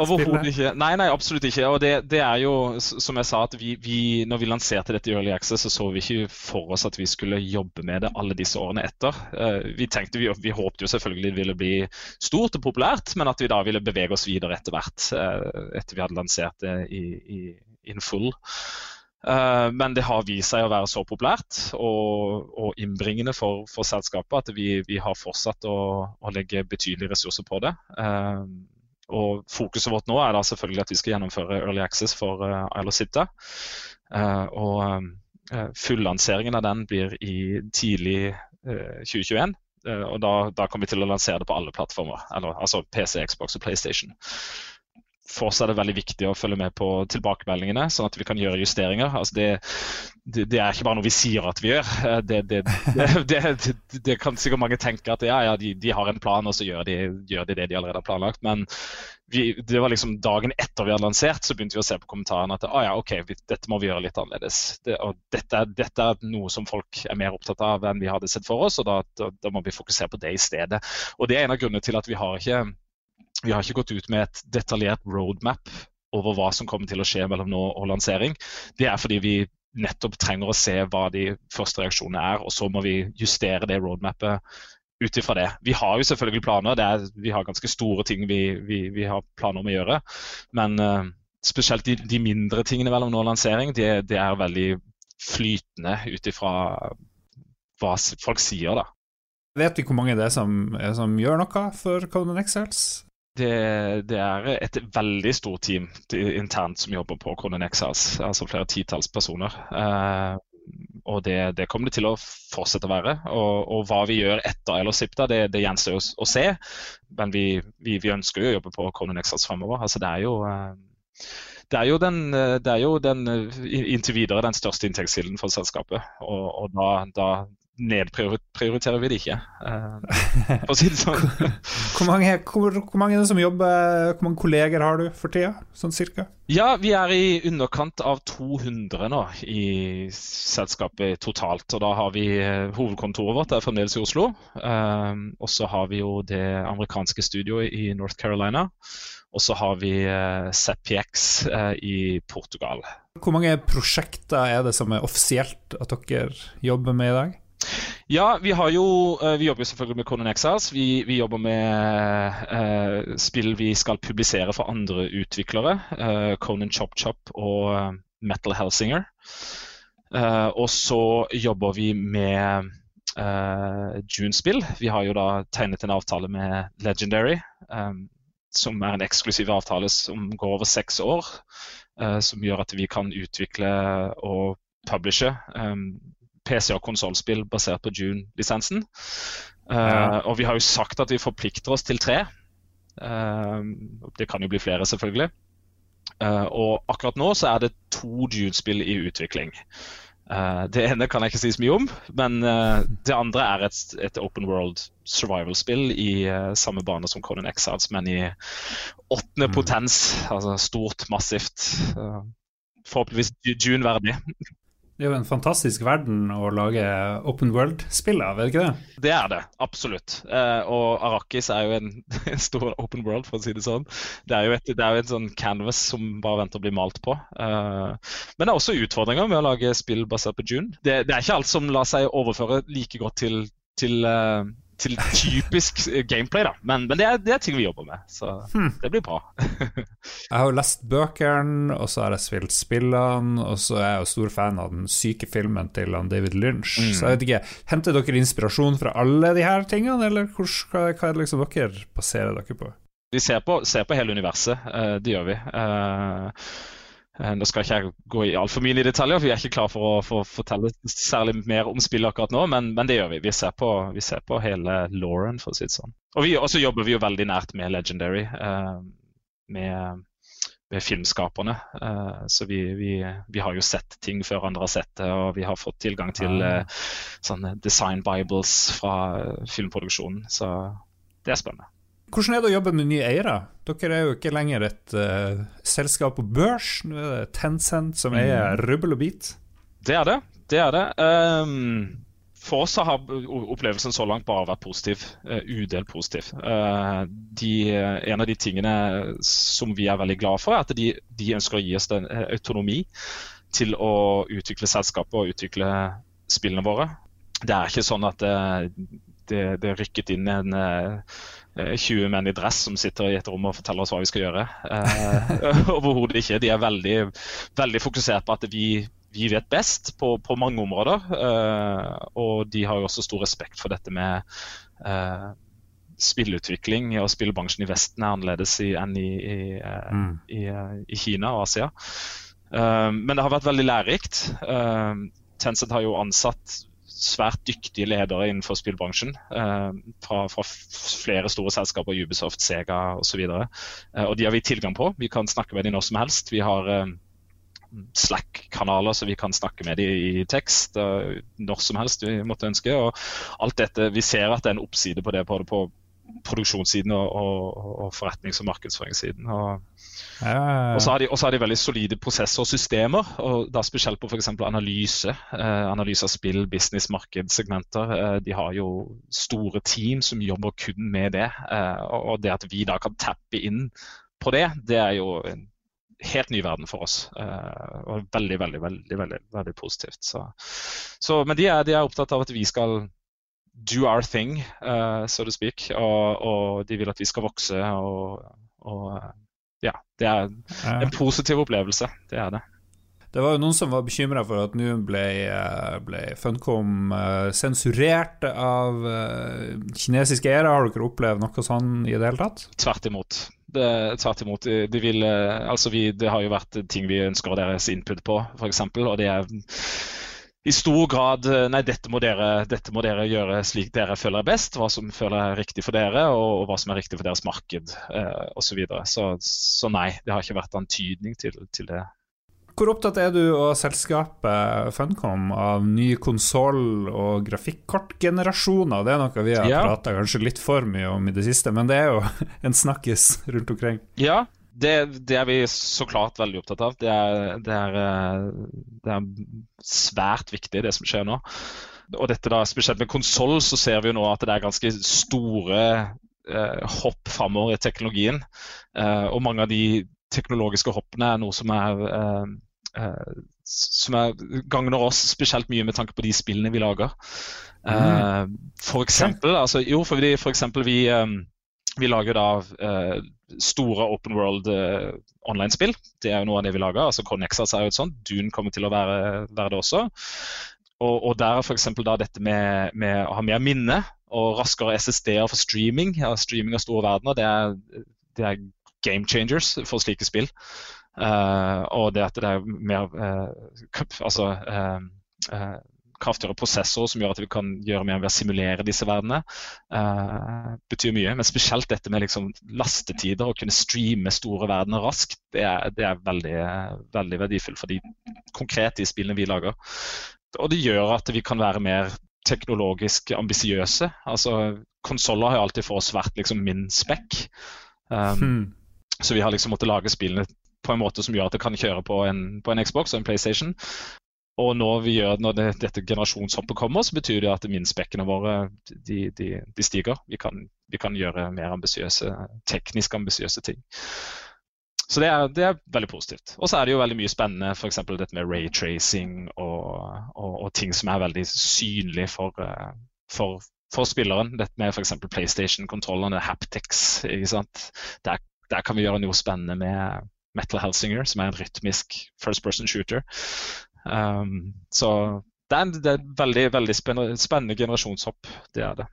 Overhodet ikke. Nei, nei, absolutt ikke. Og det, det, er jo, som jeg sa, at vi, vi, når vi lanserte dette i Early Access, så så vi ikke for oss at vi skulle jobbe med det alle disse årene etter. Uh, vi tenkte, vi, vi håpte jo selvfølgelig det ville bli stort og populært, men at vi da ville bevege oss videre etter hvert. Uh, etter vi hadde lansert det i, i in full. Uh, men det har vist seg å være så populært og, og innbringende for, for, selskapet at vi, vi har fortsatt å, å, legge betydelige ressurser på det. Uh, og Fokuset vårt nå er da selvfølgelig at vi skal gjennomføre Early Access for uh, Isle of. Uh, og fullanseringen av den blir i tidlig 2021. og da, da, kommer vi til å lansere det på alle plattformer, eller, altså PC, Xbox og PlayStation for oss er det veldig viktig å følge med på tilbakemeldingene, sånn at vi kan gjøre justeringer. Altså det, det, det, er ikke bare noe vi sier at vi gjør. Det, det kan sikkert mange tenke at ja, ja, de, de, har en plan, og så gjør de, gjør de det de allerede har planlagt. Men vi, det var liksom dagen etter vi hadde lansert, så begynte vi å se på kommentarene at ah, ja, ok, vi, dette må vi gjøre litt annerledes. og dette, dette, er noe som folk er mer opptatt av enn vi hadde sett for oss, og da, da, da må vi fokusere på det i stedet. Og Det er en av grunnene til at vi har ikke vi har ikke gått ut med et detaljert roadmap over hva som kommer til å skje mellom nå og lansering. Det er fordi vi nettopp trenger å se hva de første reaksjonene er, og så må vi justere det roadmapet ut ifra det. Vi har jo selvfølgelig planer, er, vi har ganske store ting vi, vi, vi, har planer om å gjøre. Men uh, spesielt de, de, mindre tingene mellom nå og lansering, det, det er veldig flytende ut ifra hva folk sier, da. Vet vi hvor mange det er som, som gjør noe for Conan Excels? Det, det, er et veldig stort team internt som jobber på Kronen Exas, altså flere titalls personer. Eh, og det, det, kommer det til å fortsette å være. Og, og hva vi gjør etter eller Sipta, det, det gjenstår å, å se. Men vi, vi, vi, ønsker jo å jobbe på Kronen Exas fremover. Altså, det er jo eh, det er jo den, det er jo den inntil videre den største inntektskilden for selskapet. Og, og da, da, nedprioriterer vi det ikke, uh, for å si det sånn. hvor, mange, hvor, hvor, mange, som jobber, hvor mange kolleger har du for tida, sånn cirka? Ja, vi er i underkant av 200 nå i selskapet totalt. Og da har vi eh, hovedkontoret vårt det er fremdeles i Oslo. Uh, og så har vi jo det amerikanske studioet i North Carolina. Og så har vi CPX ZPX i Portugal. Hvor mange prosjekter er det som er offisielt at dere jobber med i dag? Ja, vi har jo eh, Vi jobber jo selvfølgelig med Conan Exiles. Vi, vi jobber med uh, spill vi skal publisere for andre utviklere. Uh, Conan Chop Chop og Metal Helsinger. Uh, og så jobber vi med June-spill. Vi har jo da tegnet en avtale med Legendary, som er en eksklusiv avtale som går over seks år. som gjør at vi kan utvikle og publishe PC- og konsollspill basert på June-lisensen. Uh, ja. Og vi har jo sagt at vi forplikter oss til tre. Uh, det kan jo bli flere, selvfølgelig. Uh, og akkurat nå så er det to June-spill i utvikling. det ene kan jeg ikke si så mye om, men det andre er et, et open world survival-spill i samme bane som Conan Exiles, men i åttende mm. potens. Altså stort, massivt. forhåpentligvis June-verdig. Det er jo en fantastisk verden å lage open world-spill av, er det ikke det? Det er det, absolutt. Eh, og Arrakis er jo en, stor open world, for å si det sånn. Det er jo, et, er en sånn canvas som bare venter å bli malt på. Eh, men det er også utfordringer med å lage spill basert på June. Det, det er ikke alt som lar seg overføre like godt til, til uh, til typisk gameplay, da. Men, men det, er, det, er, ting vi jobber med, så hmm. det blir bra. jeg har jo lest bøkene, og så har jeg spilt spillene, og så er jeg jo stor fan av den syke filmen til David Lynch. Mm. Så jeg vet ikke, Henter dere inspirasjon fra alle de her tingene, eller hva, hva er det liksom dere baserer dere på? Vi ser på, ser på hele universet, uh, det gjør vi. Uh, Eh, nå skal ikke jeg gå i altfor mye i detaljer, for vi er ikke klar for å for fortelle særlig mer om spillet akkurat nå, men, men det gjør vi. Vi ser, på, vi ser, på, hele Lauren, for å si det sånn. Og så jobber vi jo veldig nært med Legendary, eh, med, med, filmskaperne. Eh, så vi, vi, vi, har jo sett ting før andre har sett det, og vi har fått tilgang til ah. eh, sånne design bibles fra filmproduksjonen. Så det er spennende. Hvordan er det å jobbe med nye eiere? Dere er jo ikke lenger et uh, selskap på børs. Nå er det Tencent som eier mm. rubbel og bit. Det er det. Det er det. Um, for oss har opplevelsen så langt bare vært positiv. Uh, udelt positiv. Uh, de, en av de tingene som vi er veldig glad for, er at de, de ønsker å gi oss den autonomi til å utvikle selskapet og utvikle spillene våre. Det er ikke sånn at det, det, det rykket inn en 20 eh, menn i dress som sitter i et rom og forteller oss hva vi skal gjøre. Eh, Overhodet ikke. De er veldig, veldig fokusert på at vi, vi vet best på, på mange områder. Eh, og de har jo også stor respekt for dette med eh, spillutvikling. Og spillbransjen i Vesten er annerledes i, enn i, i, eh, mm. i, eh, i, Kina og Asia. men det har vært veldig lærerikt. Tencent har jo ansatt svært dyktige ledere innenfor spillbransjen. Eh, fra, fra, flere store selskaper, Ubisoft, Sega osv. Og, eh, og de har vi tilgang på. Vi kan snakke med dem når som helst. Vi har eh, Slack-kanaler, så vi kan snakke med dem i tekst når som helst vi måtte ønske. og alt dette, Vi ser at det er en oppside på det både på produksjonssiden og, og, og forretnings- og markedsføringssiden. Og, ja. Og så har, de, har de veldig solide prosesser og systemer, og da spesielt på f.eks. analyse. Eh, analyse av spill, business, markedssegmenter. Eh, de har jo store team som jobber kun med det. Eh, og det at vi da kan tappe inn på det, det er jo en helt ny verden for oss. Eh, og veldig, veldig, veldig, veldig, veldig positivt. Så, så, men de er, de er opptatt av at vi skal do our thing, uh, so to speak. Og, og, de vil at vi skal vokse og, og ja, det er en positiv opplevelse. Det er det. Det var jo noen som var bekymra for at nå ble, eh, ble, Funcom eh, sensurert av kinesiske eiere. Har dere opplevd noe sånn i det hele tatt? Tvert imot. Det, tvert imot. De vil, altså vi, det har jo vært ting vi ønsker deres input på, f.eks. Og det er i stor grad eh, Nei, dette må, dere, dette må, dere, gjøre slik dere føler er best. Hva som føler er riktig for dere, og, og hva som er riktig for deres marked eh, osv. Så, videre. så Så nei, det har ikke vært antydning til, til det. Hvor opptatt er du og selskapet Funcom av nye konsoll- og grafikkortgenerasjoner? Det er noe vi har ja. prata kanskje litt for mye om i det siste, men det er jo en snakkis rundt omkring. Ja, det, det, er vi så klart veldig opptatt av. Det er, det, er, eh, det er, svært viktig, det som skjer nå. Og dette da, Spesielt med konsoll så ser vi jo nå at det er ganske store eh, hopp framover i teknologien. Eh, og mange av de teknologiske hoppene er noe som er eh, eh som er, gagner oss spesielt mye med tanke på de spillene vi lager. Mm. Eh, for eksempel, altså, jo, for, for eksempel vi vi lager da eh, store open world eh, online-spill. Det er jo noe av det vi lager. altså Connexas er jo et sånt. Dune kommer til å være, være det også. Og, og der er f.eks. dette med, med, å ha mer minne og raskere SSD-er for streaming. Ja, streaming av store verdener, det er, det er game changers for slike spill. Uh, og det at det er mer uh, altså, uh, kraftigere prosessorer som gjør at vi kan gjøre mer ved å simulere disse verdenene, uh, betyr mye. Men spesielt dette med liksom lastetider, å kunne streame store verdener raskt, det er, det er veldig, veldig verdifullt for de konkrete spillene vi lager. Og det gjør at vi kan være mer teknologisk ambisiøse. Altså, Konsoller har alltid for oss vært liksom min spekk. Um, hmm. Så vi har liksom måttet lage spillene på en måte som gjør at det kan kjøre på en, på en Xbox og en PlayStation. Og når, gjør, når det, dette generasjonshoppet kommer, så betyr det at minspekkene våre de, de, de stiger. Vi kan, vi kan, gjøre mer ambisiøse, teknisk ambisiøse ting. Så det er, det er, veldig positivt. Og så er det jo veldig mye spennende, f.eks. dette med raytracing og, og, og, ting som er veldig synlig for, eh, for, for spilleren. Dette med f.eks. PlayStation-kontrollene, haptics. sant? Der, der kan vi gjøre noe spennende med Metal Helsinger, som er en rytmisk first person shooter. Um, så det er, det er en veldig, veldig spennende, spennende generasjonshopp. Det er det.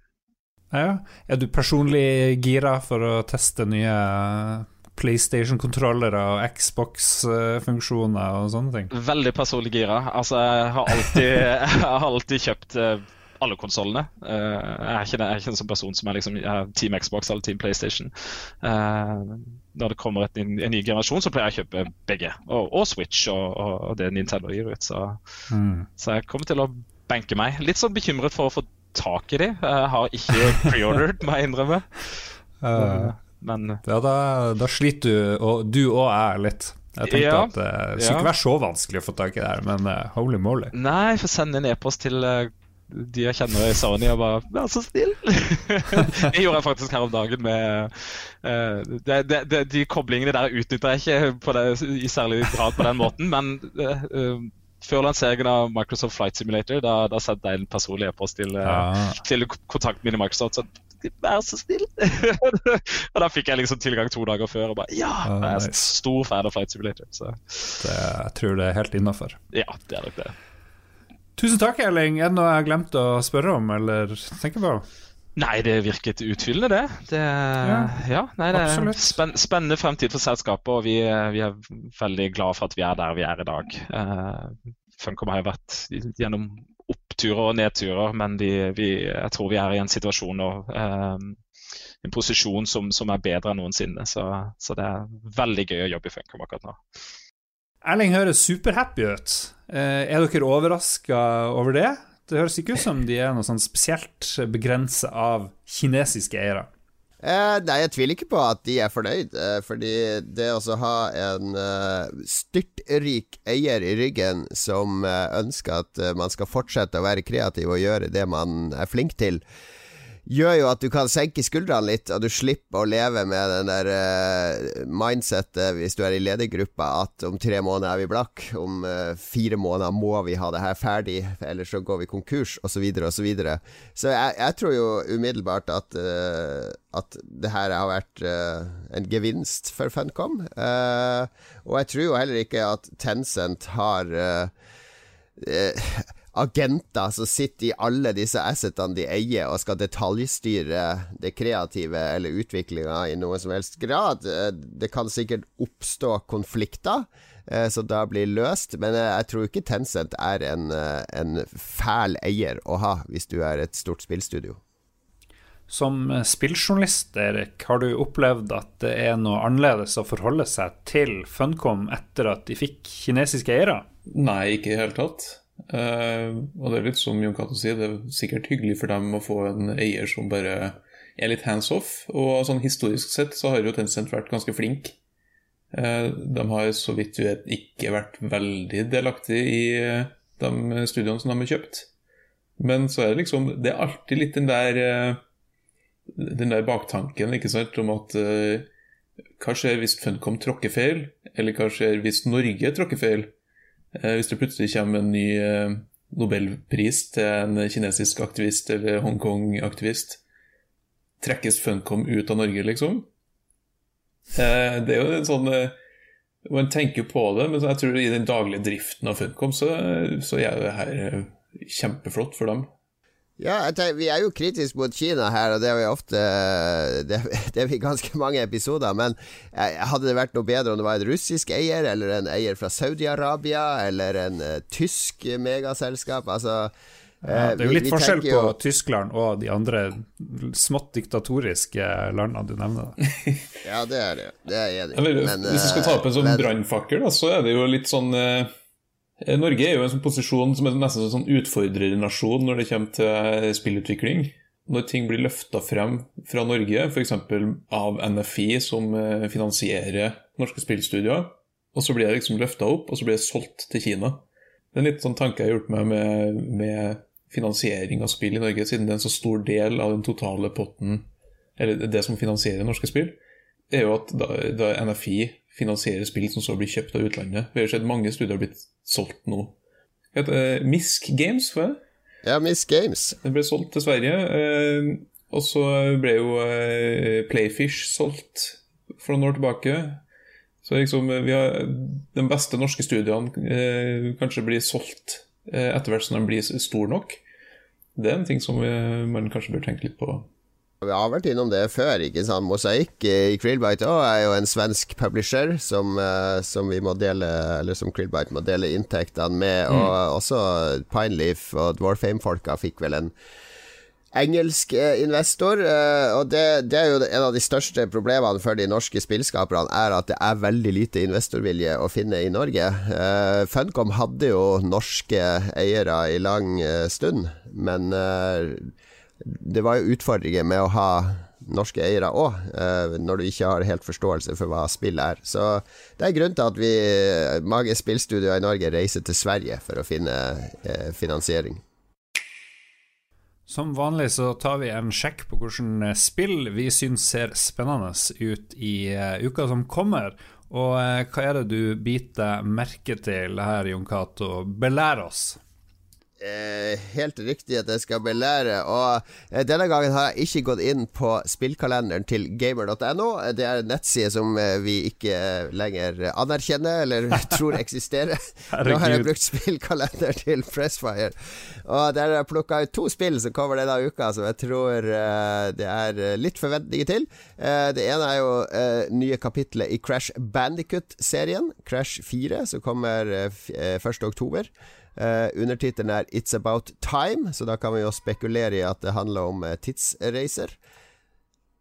Ja, Er du personlig gira for å teste nye PlayStation-kontrollere og Xbox-funksjoner og sånne ting? Veldig personlig gira. Altså, jeg har alltid, jeg har alltid kjøpt uh, alle konsollene. Uh, jeg, er ikke, en sånn person som er liksom Team Xbox eller Team PlayStation. Uh, når det kommer et, en, en, ny generasjon, så pleier jeg å kjøpe begge. Og, og Switch og, og, det Nintendo gir ut. Så, mm. så jeg kommer til å banke meg. Litt sånn bekymret for å få tak i de. Jeg har ikke preordered, må jeg innrømme. Uh, men Ja, da, da, sliter du, og du og jeg, litt. Jeg tenkte ja, at det skulle ja. ikke være så vanskelig å få tak i det her, men uh, holy moly. Nei, for send en e-post til uh, de jeg kjenner i Sony og bare 'vær så snill'. det gjorde jeg faktisk her om dagen med uh, det, det, det, De koblingene der utnytter jeg ikke det, i særlig grad på den måten, men uh, før lanseringen av Microsoft Flight Simulator, da, da sendte jeg en personlig e-post til, ja. til kontakten min i Microsoft. Så Vær så snill! og da fikk jeg liksom tilgang to dager før og bare Ja! jeg er nice. stor fan av Flight Simulator. Så. Det, jeg tror det er helt innafor. Ja, det er nok det. Tusen takk, Erling. Er det noe jeg har glemt å spørre om eller tenke på? Nei, det virket utfyllende, det. det ja, ja nei, det er spenn, spennende fremtid for selskapet, og vi, vi, er veldig glad for at vi er der vi er i dag. Uh, Funcom har jo vært gjennom oppturer og nedturer, men vi, vi, jeg tror vi er i en situasjon og uh, en posisjon som, som, er bedre enn noensinne. Så, så, det er veldig gøy å jobbe i Funcom akkurat nå. Erling høres superhappy ut. Uh, er dere overraska over det? Det høres ikke ut som de er noe sånn spesielt begrensa av kinesiske eiere. Eh, nei, jeg tviler ikke på at de er fornøyd. Eh, fordi det å ha en eh, styrtrik eier i ryggen som eh, ønsker at eh, man skal fortsette å være kreativ og gjøre det man er flink til, gjør jo at du kan senke skuldrene litt, og du slipper å leve med den der uh, mindsettet hvis du er i ledergruppa at om tre måneder er vi blakk, om uh, fire måneder må vi ha det her ferdig, ellers så går vi konkurs, osv., osv. Så, videre, og så, så jeg, jeg, tror jo umiddelbart at, uh, at det her har vært en gevinst for Funcom. og jeg tror jo heller ikke at Tencent har agenter som sitter i alle disse assetene de eier, og skal detaljstyre det kreative eller utviklinga i noen som helst grad. Eh, det kan sikkert oppstå konflikter eh, som da blir løst, men eh, jeg tror ikke Tencent er en, en fæl eier å ha hvis du er et stort spillstudio. Som spilljournalist, Erik, har du opplevd at det er noe annerledes å forholde seg til Funcom etter at de fikk kinesiske eiere? Nei, ikke i det hele tatt. Uh, og det er litt som Jon Cato sier, det er sikkert hyggelig for dem å få en eier som bare er litt hands off. Og sånn historisk sett så har jo Tencent vært ganske flink. Uh, de har så vidt vi vet ikke vært veldig delaktige i uh, de studioene som de har kjøpt. Men så er det liksom Det er alltid litt den der Den der baktanken ikke sant, om at hva skjer hvis Funcom tråkker feil? Eller hva skjer hvis Norge tråkker feil? Eh, hvis det plutselig kommer en ny eh, nobelpris til en kinesisk aktivist eller Hongkong-aktivist, trekkes Funcom ut av Norge, liksom? Eh, det er jo en sånn Man tenker på det, men jeg tror i den daglige driften av Funcom så, så er det her kjempeflott for dem. Ja, tenker, Vi er jo kritiske mot Kina her, og det er vi ofte Det, det er vi ganske mange episoder. Men hadde det vært noe bedre om det var en russisk eier, eller en eier fra Saudi-Arabia, eller en uh, tysk megaselskap? Altså ja, det er jo litt forskjell på jo... Tyskland og de andre smått diktatoriske landene du nevner. ja, det er det. Det er jeg enig i. Hvis vi skal ta opp en sånn men... brannfakkel, så er det jo litt sånn uh Eh, Norge er jo en sånn posisjon som er nesten en sånn utfordrernasjon når det kommer til eh, spillutvikling. Når ting blir løfta frem fra Norge, f.eks. av NFI, som eh, finansierer norske spillstudier, og så blir det liksom løfta opp, og så blir det solgt til Kina. Det er en litt sånn tanke jeg har gjort meg med, med finansiering av spill i Norge, siden det er en så stor del av den totale potten, eller det som finansierer norske spill, er jo at da, da NFI finansierer spill som så blir kjøpt av utlandet. Vi har sett mange studier blitt solgt nå. Heter uh, Misk Games, hva? Ja, Misk Games. Den ble solgt til Sverige. Uh, og så ble jo uh, Playfish solgt for noen år tilbake. Så liksom, vi har de beste norske studiene kanskje blir solgt etter hvert som de blir store nok. Det er en ting som man kanskje bør tenke litt på Vi har vært innom det før. ikke sant? Mosaikk i Krillbite òg er jo en svensk publisher som, uh, som vi må dele Eller som Krillbite må dele inntektene med. Mm. Og også Pineleaf og Dwarfame-folka fikk vel en engelsk uh, investor. Uh, og det, det, er jo en av de største problemene for de norske spillskaperne, er at det er veldig lite investorvilje å finne i Norge. Funcom hadde jo norske eiere i lang stund, men det var jo utfordringer med å ha norske eiere òg, eh, når du ikke har helt forståelse for hva spill er. Så det er grunn til at vi, mange spillstudioer i Norge, reiser til Sverige for å finne eh, finansiering. Som vanlig så tar vi en sjekk på hvordan spill vi syns ser spennende ut i uka som kommer. Og hva er det du biter merke til her, Jon Cato? Belær oss. Eh, helt riktig at jeg skal belære. Og eh, denne gangen har jeg ikke gått inn på spillkalenderen til gamer.no. Det er en nettside som eh, vi ikke lenger anerkjenner, eller tror eksisterer. Nå har jeg brukt spillkalender til Pressfire. Og der har jeg plukka ut to spill som kommer denne uka, som jeg tror det er litt forventninger til. Det ene er jo nye kapitlet i Crash Bandicut-serien, Crash 4, som kommer 1.10. Uh, Undertittelen er 'It's About Time', så da kan vi jo spekulere i at det handler om uh, tidsreiser.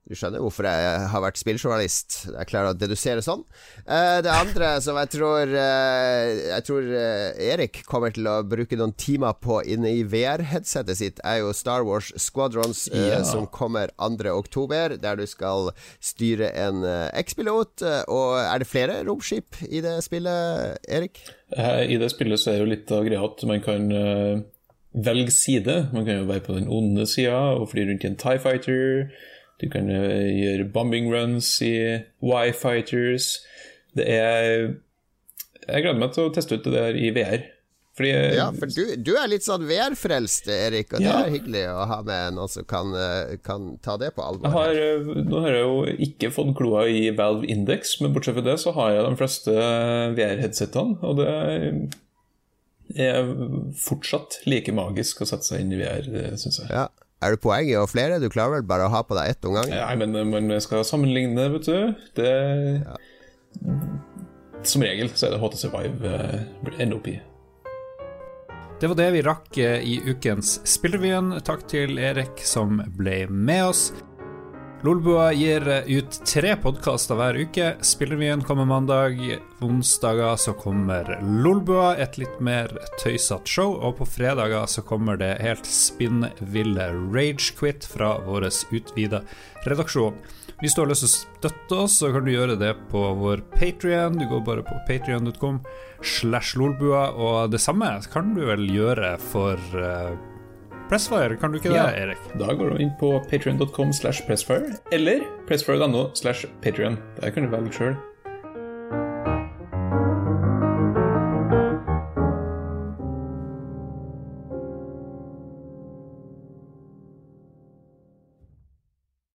Du skjønner hvorfor jeg har vært spilljournalist. Jeg klarer å dedusere sånn. Uh, det andre som jeg tror uh, Jeg tror uh, Erik kommer til å bruke noen timer på inne i VR-headsetet sitt, er jo Star Wars Squadrons, ja. som kommer 2.10, der du skal styre en X-pilot. og er det flere romskip i det spillet, Erik? I det spillet så er jo litt av greia at man kan velge side. Man kan jo være på den onde sida og fly rundt i en Tie Fighter. Du kan eh, gjøre bombing runs i Y-Fighters. Det er Jeg gleder meg til å teste ut det der i VR. Fordi, eh, ja, for du, du, er litt sånn VR-frelst, Erik, og ja. det er hyggelig å ha med noen som kan, eh, kan ta det på alvor. Har, nå har jeg jo ikke fått kloa i Valve Index, men bortsett fra det så har jeg de fleste VR-headsetene, og det er fortsatt like magisk å sette seg inn i VR, syns jeg. Ja. Er det poeng i å flere? Du klarer vel bare å ha på deg ett om gangen? Nei, men man skal sammenligne, vet du. Det ja. Som regel så er det HTC Vive uh, ender. Det var det vi rakk eh, i ukens Spillrevyen. Takk til Erik som ble med oss. Lolbua gir ut tre podkaster hver uke. Spillrevyen kommer mandag. Onsdager så kommer Lolbua, et litt mer tøysete show. Og på fredager så kommer det helt spinnville Ragequit fra vår utvida redaksjon. Hvis du har lyst til å støtte oss, så kan du gjøre det på vår Patrion. Du går bare på patrion.com slash lolbua, og det samme kan du vel gjøre for uh, Pressfire, kan du ikke ja, det, Erik? Da går du inn på patrion.com slash pressfire, eller pressfire.no slash patrion. Der kan du velge sjøl.